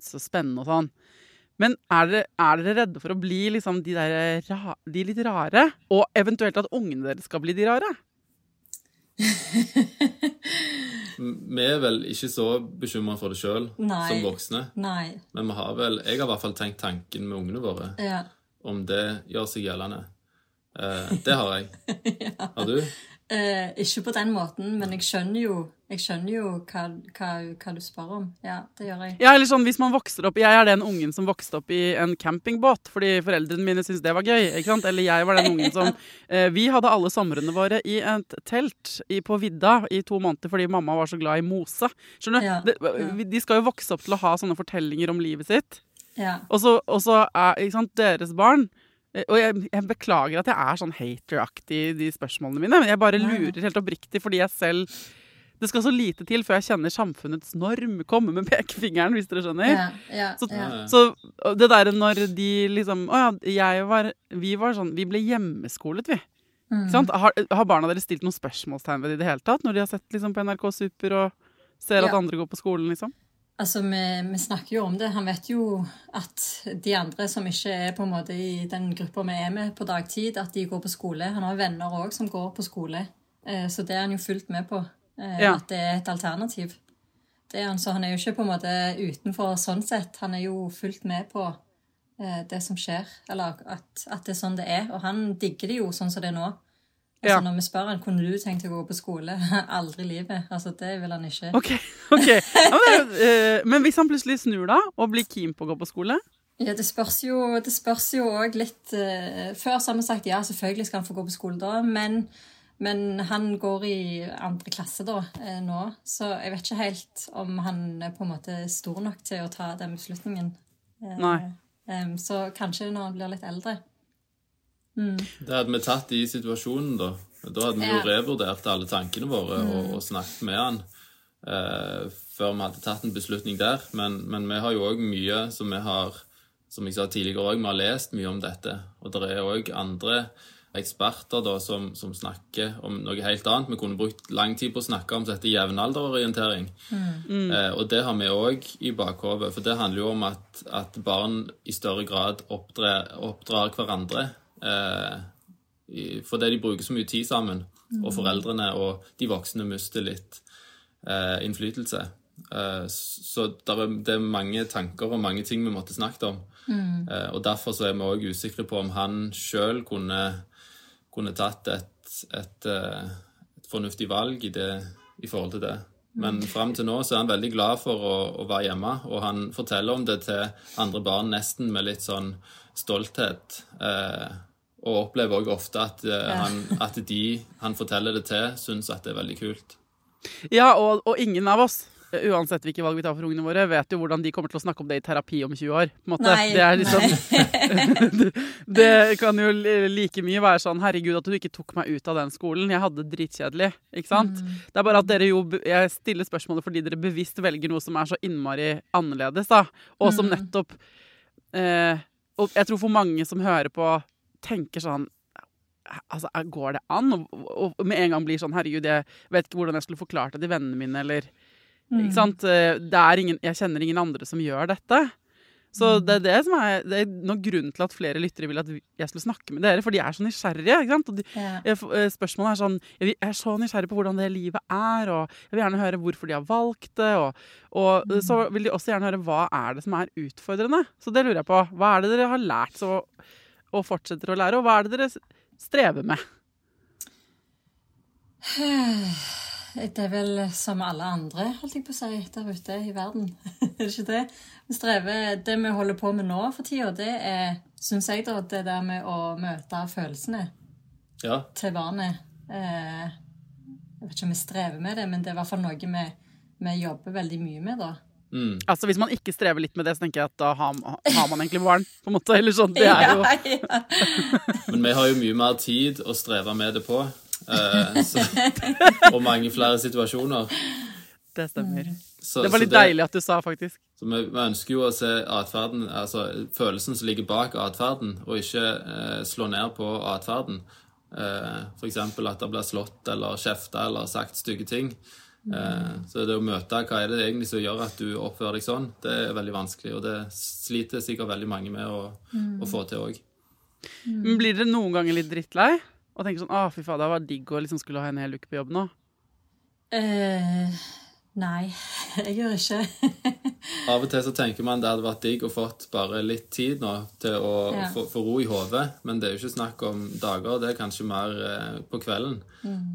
så spennende og sånn. Men er dere, er dere redde for å bli liksom de, der, ra, de litt rare? Og eventuelt at ungene deres skal bli de rare? Vi er vel ikke så bekymra for det sjøl som voksne. Nei. Men vi har vel, jeg har i hvert fall tenkt tanken med ungene våre, Ja. om det gjør seg gjeldende. Eh, det har jeg. Har du? Eh, ikke på den måten, men jeg skjønner jo, jeg skjønner jo hva, hva, hva du spør om. Ja, det gjør jeg. Ja, eller sånn hvis man vokser opp Jeg er den ungen som vokste opp i en campingbåt fordi foreldrene mine syntes det var gøy. ikke sant? Eller jeg var den ungen som eh, Vi hadde alle somrene våre i et telt i, på vidda i to måneder fordi mamma var så glad i mose. Skjønner du? Ja, ja. De skal jo vokse opp til å ha sånne fortellinger om livet sitt. Ja. Og så, er ikke sant, deres barn Og jeg, jeg beklager at jeg er sånn hateraktig i de spørsmålene mine. Men jeg bare lurer helt oppriktig fordi jeg selv Det skal så lite til før jeg kjenner samfunnets norm komme med pekefingeren, hvis dere skjønner. Ja, ja, Så, ja. så det derre når de liksom Å ja, jeg var Vi var sånn Vi ble hjemmeskolet, vi. Mm. Sant? Har, har barna deres stilt noen spørsmålstegn ved det i det hele tatt? Når de har sett liksom, på NRK Super og ser at andre går på skolen, liksom? Altså, vi, vi snakker jo om det. Han vet jo at de andre som ikke er på en måte i den gruppa vi er med på dagtid, at de går på skole. Han har venner òg som går på skole, eh, så det er han jo fullt med på. eh, Ja. At det er et alternativ. Det er han, så han er jo ikke på en måte utenfor sånn sett. Han er jo fullt med på eh, det som skjer, eller at, at det er sånn det er. Og han digger det jo sånn som det er nå. Altså, Ja. Når vi spør han, kunne du tenkt å gå på skole, aldri i livet. Altså, det vil han ikke. OK. ok. Ja, men, eh, men hvis han plutselig snur da, og blir keen på å gå på skole Ja, Det spørs jo det spørs jo òg litt uh, Før så har vi sagt ja, selvfølgelig skal han få gå på skole da, men Men han går i andre klasse da, uh, nå, så jeg vet ikke helt om han er på en måte stor nok til å ta den beslutningen. Nei. Um, så kanskje når han blir litt eldre. Det hadde vi tatt i situasjonen, da. Da hadde vi jo revurdert alle tankene våre og, og snakket med han eh, før vi hadde tatt en beslutning der. Men, men vi har jo òg mye som vi har Som jeg sa tidligere òg, vi har lest mye om dette. Og det er òg andre eksperter da som, som snakker om noe helt annet. Vi kunne brukt lang tid på å snakke om dette jevnalderorientering. Eh, og det har vi òg i bakhodet, for det handler jo om at, at barn i større grad oppdrar, oppdrar hverandre. Eh, fordi de bruker så mye tid sammen, og foreldrene og de voksne mister litt eh, innflytelse. Eh, så der er, det er mange tanker og mange ting vi måtte snakket om. Eh, og derfor så er vi òg usikre på om han sjøl kunne, kunne tatt et, et, eh, et fornuftig valg i, det, i forhold til det. Men fram til nå så er han veldig glad for å, å være hjemme, og han forteller om det til andre barn nesten med litt sånn stolthet. Eh, og opplever òg ofte at, eh, han, at de han forteller det til, syns at det er veldig kult. Ja, og, og ingen av oss, uansett hvilke valg vi tar for ungene våre, vet jo hvordan de kommer til å snakke om det i terapi om 20 år. på måte. Nei, det er liksom Det kan jo like mye være sånn Herregud, at du ikke tok meg ut av den skolen. Jeg hadde det dritkjedelig. Ikke sant? Det er bare at dere jo Jeg stiller spørsmålet fordi dere bevisst velger noe som er så innmari annerledes, da. Og som nettopp eh, Og jeg tror for mange som hører på, tenker sånn Altså, går det an? Og, og, med en gang blir sånn Herregud, jeg vet ikke hvordan jeg skulle forklart det til vennene mine, eller Ikke sant? Eh, Det er ingen, jeg kjenner ingen andre som gjør dette. Så det er det som er, det er noen grunn til at flere lyttere vil at jeg skulle snakke med dere, for de er så nysgjerrige. ikke sant? De, Ja. eh, Spørsmålet er sånn Jeg er så nysgjerrig på hvordan det livet er, og jeg vil gjerne høre hvorfor de har valgt det. Og, og så vil de også gjerne høre hva er det som er utfordrende. Så det lurer jeg på. Hva er det dere har lært så, og fortsetter å lære, og hva er det dere strever med? Det er vel som alle andre, holdt jeg på å si, der ute i verden. er det ikke det? Vi strever Det vi holder på med nå for tida, det er, syns jeg, da, det der med å møte følelsene Ja, til barnet. Eh, jeg vet ikke om vi strever med det, men det er i hvert fall noe vi, vi jobber veldig mye med, da. Altså Hvis man ikke strever litt med det, så tenker jeg at da har, har man egentlig barn. på en måte, eller sånn, det er jo... Ja, ja. Men vi har jo mye mer tid å streve med det på. Uh, så, og mange flere situasjoner. Det stemmer. Så, Det var litt litt deilig at du sa, faktisk. Så vi, vi ønsker jo å se atferden, altså følelsen som ligger bak atferden, og ikke uh, slå ned på atferden. Uh, F.eks. at det blir slått eller kjefta eller sagt stygge ting. Eh, så det å møte hva er det egentlig som gjør at du oppfører deg sånn, det er veldig vanskelig. Og det sliter sikkert veldig mange med å, å få til òg. Mm. blir dere noen ganger litt drittlei? Og tenker sånn 'Å, fy faen, det var digg å liksom skulle ha en hel uke på jobb nå'? Eh, nei, jeg gjør ikke. Av og til så tenker man det hadde vært digg å fått bare litt tid nå til å Ja. få, få ro i hodet, men det er jo ikke snakk om dager, det er kanskje mer eh, på kvelden.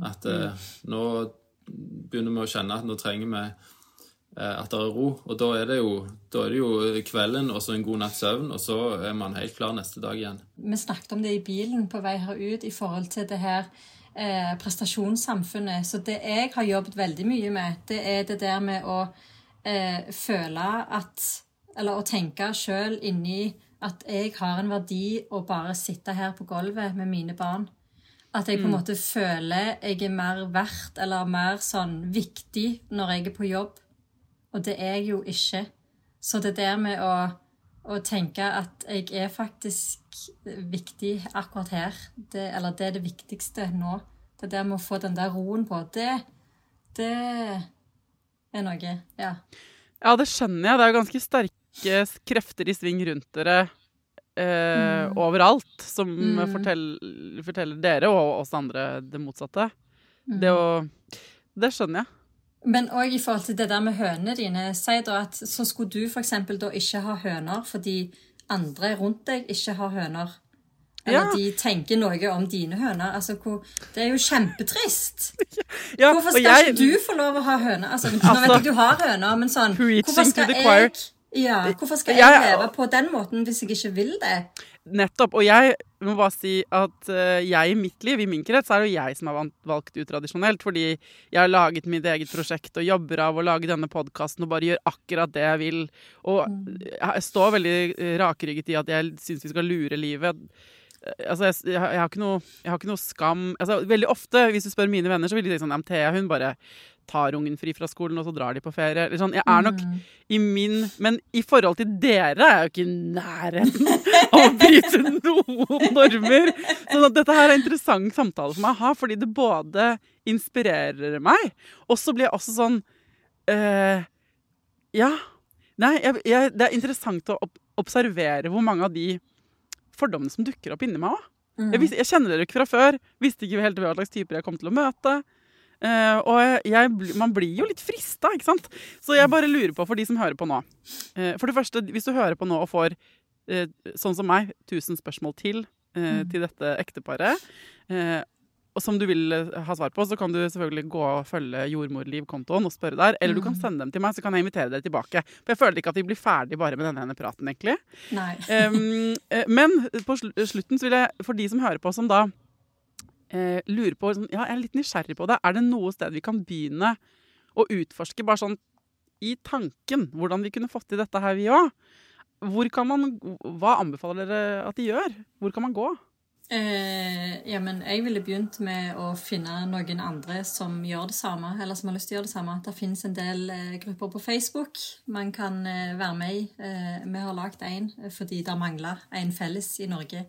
At eh, nå begynner vi å kjenne at nå trenger vi eh, at det er ro, og da er det jo, er det jo kvelden og så en god natts søvn, og så er man helt klar neste dag igjen. Vi snakket om det i bilen på vei her ut i forhold til det her eh, prestasjonssamfunnet. Så det jeg har jobbet veldig mye med, det er det der med å eh, føle at Eller å tenke sjøl inni at jeg har en verdi å bare sitte her på gulvet med mine barn. At jeg på en måte føler jeg er mer verdt eller mer sånn viktig når jeg er på jobb. Og det er jeg jo ikke. Så det der med å, å tenke at jeg er faktisk viktig akkurat her, det, eller det er det viktigste nå, det der med å få den der roen på, det, det er noe. Ja. Ja, det skjønner jeg. Det er jo ganske sterke krefter i sving rundt dere eh, overalt, som mm. forteller dere og oss andre det motsatte. Det å Det skjønner jeg. Men òg i forhold til det der med hønene dine. Si da at så skulle du f.eks. da ikke ha høner fordi andre rundt deg ikke har høner. Eller Ja. de tenker noe om dine høner. Altså, det er jo kjempetrist. Ja, Hvorfor skal jeg- ikke du få lov å ha høner? Altså, nå Altså- vet jeg du har høner, men sånn Preaching Hvorfor skal jeg ja, hvorfor skal Jeg- leve på den måten hvis jeg ikke vil det? Nettopp. Og jeg må bare si at eh, jeg i mitt liv, i min krets, er det jo jeg som har valgt utradisjonelt. Fordi jeg har laget mitt eget prosjekt og jobber av å lage denne podkasten og bare gjør akkurat det jeg vil. Og jeg står veldig eh, rakrygget i at jeg syns vi skal lure livet. Eh, Altså, jeg, jeg, har- noe, jeg har ikke noe skam altså, Veldig ofte, hvis du spør mine venner, så vil de si sånn ja, Thea hun bare tar ungen fri fra skolen, og så drar de på ferie. Sånn. Jeg er nok i min Men i forhold til dere er jeg jo ikke i nærheten av å bryte noen normer. Sånn at dette her er en interessant samtale for meg å ha, fordi det både inspirerer meg, og så blir jeg også sånn øh, Ja. Nei, jeg, jeg, det er interessant å observere hvor mange av de fordommene som dukker opp inni meg òg. Jeg, jeg kjenner dere ikke fra før. Visste ikke helt hva slags typer jeg kom til å møte. Eh, og jeg, man blir jo litt frista, ikke sant? Så jeg bare lurer på, for de som hører på nå uh, For det første, hvis du hører på nå og får, uh, sånn som meg, 1000 spørsmål til mm. til dette ekteparet, og som du vil ha svar på, så kan du selvfølgelig gå og følge Jordmorliv-kontoen og spørre der. Eller du kan sende dem til meg, så kan jeg invitere dere tilbake. For jeg føler ikke at vi blir ferdig bare med denne ene praten, egentlig. Um, men på sl slutten så vil jeg, for de som hører på, som da eh, lurer på sånn, Ja, jeg er litt nysgjerrig på det. Er det noe sted vi kan begynne å utforske, bare sånn i tanken, hvordan vi kunne fått til dette her, vi òg? Hva anbefaler dere at de gjør? Hvor kan man gå? Eh, ja, men jeg ville begynt med å finne noen andre som gjør det samme, eller som har lyst til å gjøre det samme. Det finnes en del eh, grupper på Facebook man kan eh, være med i. Eh, vi har lagd én fordi det mangler en felles i Norge.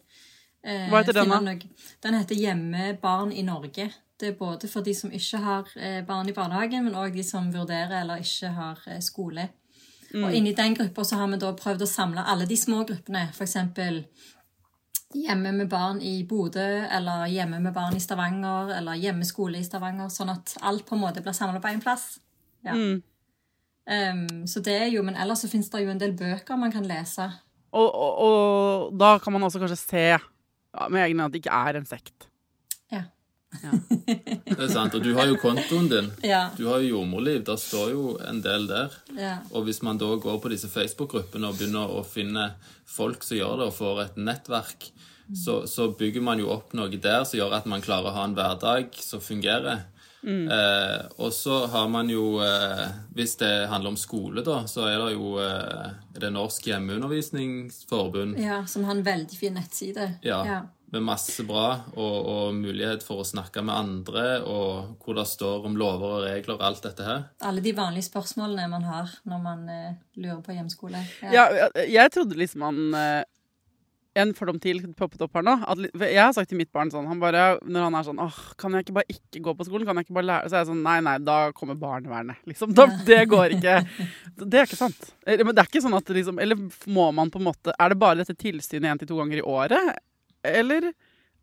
Eh, Hva heter den da? Den heter Hjemmebarn i Norge. Det er både for de som ikke har eh, barn i barnehagen, men òg de som vurderer eller ikke har eh, skole. Mm. Og inni den gruppa så har vi da prøvd å samle alle de små gruppene. Eksempel hjemme med barn i Bodø, eller hjemme med barn i Stavanger, eller hjemmeskole i Stavanger, sånn at alt på en måte blir samla på én plass. Ja. Mm. Um, så det er jo, Men ellers så finnes det jo en del bøker man kan lese. Og, og, og da kan man også kanskje se ja, med egne at det ikke er en sekt. Ja. Det er sant. Og du har jo kontoen din. Ja. Du har jo jordmorliv. Der står jo en del der. ja. Og hvis man da går på disse Facebook-gruppene og begynner å finne folk som gjør det, og får et nettverk, så, så bygger man jo opp noe der som gjør at man klarer å ha en hverdag som fungerer. Eh, og så har man jo eh, Hvis det handler om skole, da, så er det jo eh, det Norsk hjemmeundervisningsforbund. ja, Som har en veldig fin nettside. Ja, Ja. Med masse bra, og, og mulighet for å snakke med andre, og hvor det står om lover og regler og alt dette her. Alle de vanlige spørsmålene man har når man eh, lurer på hjemskole. Ja, jeg, jeg trodde liksom man eh, En fordom til poppet opp her nå. At, jeg har sagt til mitt barn sånn han bare, Når han er sånn åh, Kan jeg ikke bare ikke gå på skolen? Kan jeg ikke bare lære Så er jeg sånn Nei, nei, da kommer barnevernet. Liksom. Da, det går ikke. Det er ikke sant. Men det er ikke sånn at liksom Eller må man på en måte Er det bare dette tilsynet én til to ganger i året? Eller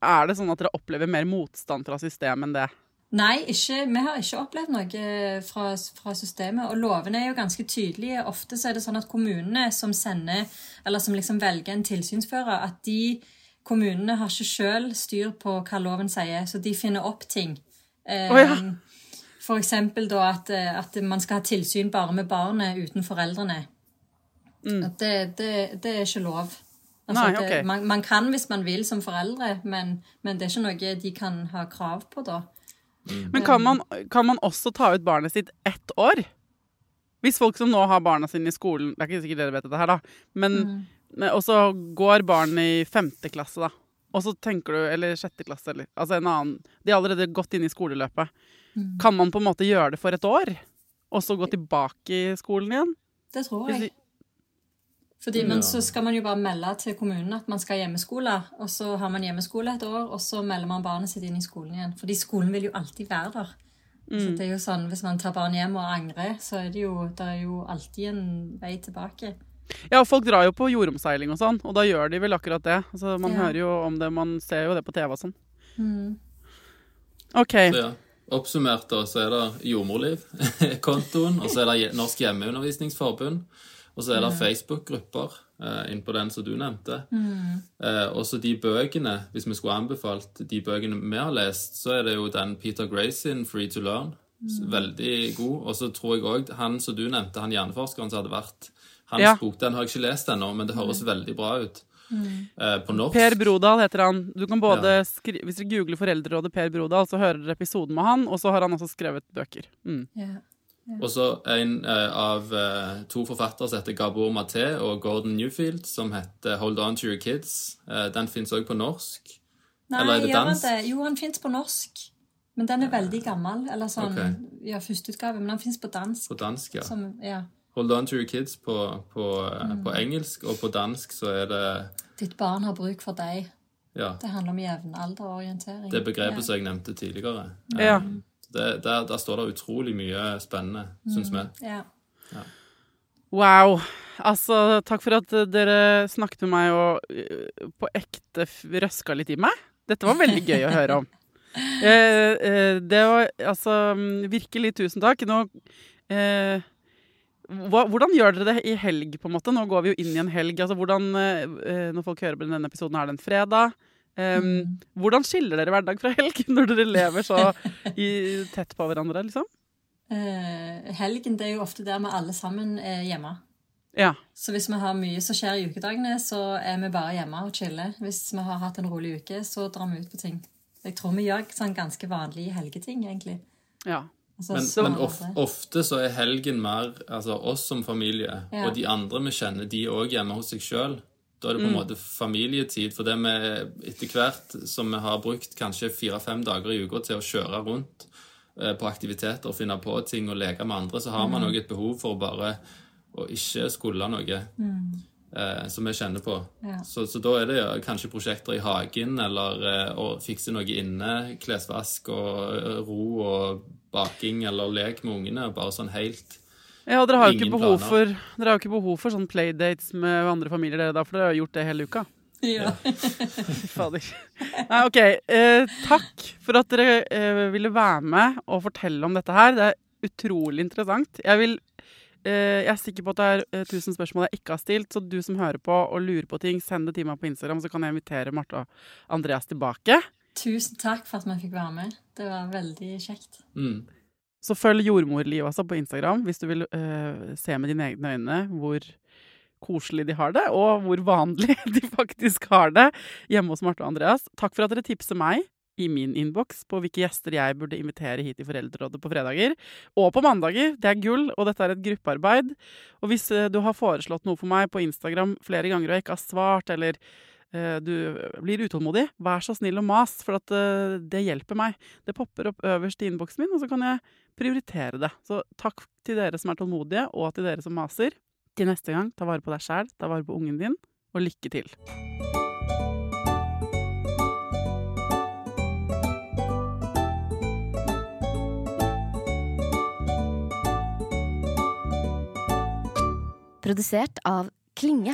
er det sånn at dere opplever mer motstand fra systemet enn det? Nei, ikke, vi har ikke opplevd noe fra, fra systemet. Og lovene er jo ganske tydelige. Ofte så er det sånn at kommunene som sender, eller som liksom velger en tilsynsfører, at de kommunene har ikke sjøl styr på hva loven sier, så de finner opp ting. Eh, oh, ja. For eksempel da at, eh, at man skal ha tilsyn bare med barnet uten foreldrene. At det, det, det er ikke lov. Altså, Nei, okay. det, man, man kan hvis man vil som foreldre, men, men det er ikke noe de kan ha krav på da. Men kan man, kan man også ta ut barnet sitt ett år? Hvis folk som nå har barna sine i skolen Det er ikke sikkert dere vet dette her, da. Men mm. Og så går barnet i femte klasse, da. Og så tenker du Eller sjette klasse, eller Altså en annen De har allerede gått inn i skoleløpet. Kan man på en måte gjøre det for et år? Og så gå tilbake i skolen igjen? Det tror jeg. Fordi, men så skal man jo bare melde til kommunen at man skal hjemmeskole, og så har man hjemmeskole et år, og så melder man barnet sitt inn i skolen igjen. Fordi skolen vil jo alltid være der. Så det er jo sånn, Hvis man tar barn hjem og angrer, så er det jo, det er jo alltid en vei tilbake. Ja, folk drar jo på jordomseiling og sånn, og da gjør de vel akkurat det. Altså, man Ja. hører jo om det, man ser jo det på TV og sånn. Mm. OK. Så ja, Oppsummert da, så er det Jordmorliv-kontoen, og så er det Norsk hjemmeundervisningsforbund, og så er det Facebook-grupper uh, inn på den som du nevnte. Eh, og så de bøkene, hvis vi skulle anbefalt de bøkene vi har lest, så er det jo den Peter Gray sin Free to Learn. Mm. Veldig god. Og så tror jeg òg han som du nevnte, han hjerneforskeren som hadde vært Hans Ja. bok den har jeg ikke lest ennå, men det høres veldig bra ut. eh, på norsk. Per Brodal heter han. Du kan både skri Hvis dere googler Foreldrerådet Per Brodal, så hører dere episoden med han, og så har han også skrevet bøker. Mm. Ja. Og så en eh, av eh, to forfattere som heter Gabor Maté og Gordon Newfield, som heter Hold On To Your Kids. Eh, den fins òg på norsk. Nei, Eller er det han det? Jo, han fins på norsk. Men den er veldig gammel. Eller sånn, okay. ja, førsteutgave. Men han fins på dansk. På dansk, ja. Som, ja. Hold On To Your Kids på, på, Mm. på engelsk, og på dansk så er det Ditt barn har bruk for deg. ja, Det handler om jevnalderorientering. det begrepet som jeg nevnte tidligere. Ja. Ja. Det, der, der står det utrolig mye spennende, syns vi. Ja. Wow. Altså, takk for at eh, dere snakket med meg og eh, på ekte røska litt i meg. Dette var veldig gøy å høre om. Eh, eh, det var altså mm, Virkelig tusen takk. Nå eh, hva, Hvordan gjør dere det i helg, på en måte? Nå går vi jo inn i en helg. Altså, hvordan, eh, når folk hører på denne episoden, er det en fredag. Um, Hvordan skiller dere hverdag fra helg, når dere lever så i, tett på hverandre, liksom? Uh, helgen det er jo ofte der vi alle sammen er hjemme. Ja. Så hvis vi har mye som skjer i ukedagene, så er vi bare hjemme og chiller. Hvis vi har hatt en rolig uke, så drar vi ut på ting. Jeg tror vi gjør sånn ganske vanlige helgeting, egentlig. ja. Altså, Men, så- men of, ofte så er helgen mer altså oss som familie, Ja. og de andre vi kjenner, de er òg hjemme hos seg sjøl. Da er det på en måte familietid. For det vi etter hvert som vi har brukt kanskje fire-fem dager i uka til å kjøre rundt eh, på aktiviteter og finne på ting og leke med andre, så har man òg et behov for bare å ikke skulle noe. Eh, som vi kjenner på. Ja. Så, så da er det ja, kanskje prosjekter i hagen, eller eh, å fikse noe inne, klesvask og eh, ro og baking eller lek med ungene. Bare sånn helt Ja, dere har jo ikke behov for Dere har jo ikke behov for sånn playdates med andre familier, dere da, for dere har jo gjort det hele uka. Ja. Fader. Nei, OK. Eh, takk for at dere eh, ville være med og fortelle om dette her. Det er utrolig interessant. Jeg, vil, eh, jeg er sikker på at det er eh, tusen spørsmål jeg ikke har stilt, så du som hører på og lurer på ting, send det til meg på Instagram, så kan jeg invitere Marte og Andreas tilbake. Tusen takk for at vi fikk være med. Det var veldig kjekt. mm. Så følg jordmorlivet altså på Instagram hvis du vil eh, se med dine egne øyne hvor koselig de har det, og hvor vanlig de faktisk har det hjemme hos Marte og Andreas. Takk for at dere tipser meg i min innboks på hvilke gjester jeg burde invitere hit i Foreldrerådet på fredager. Og på mandager. Det er gull, og dette er et gruppearbeid. Og hvis eh, du har foreslått noe for meg på Instagram flere ganger og jeg ikke har svart, eller du blir utålmodig, vær så snill og mas, for at eh, det hjelper meg. Det popper opp øverst i innboksen min, og så kan jeg prioritere det. Så takk til dere som er tålmodige, og til dere som maser. Til neste gang, ta vare på deg sjæl, ta vare på ungen din, og lykke til. Produsert av Klinge.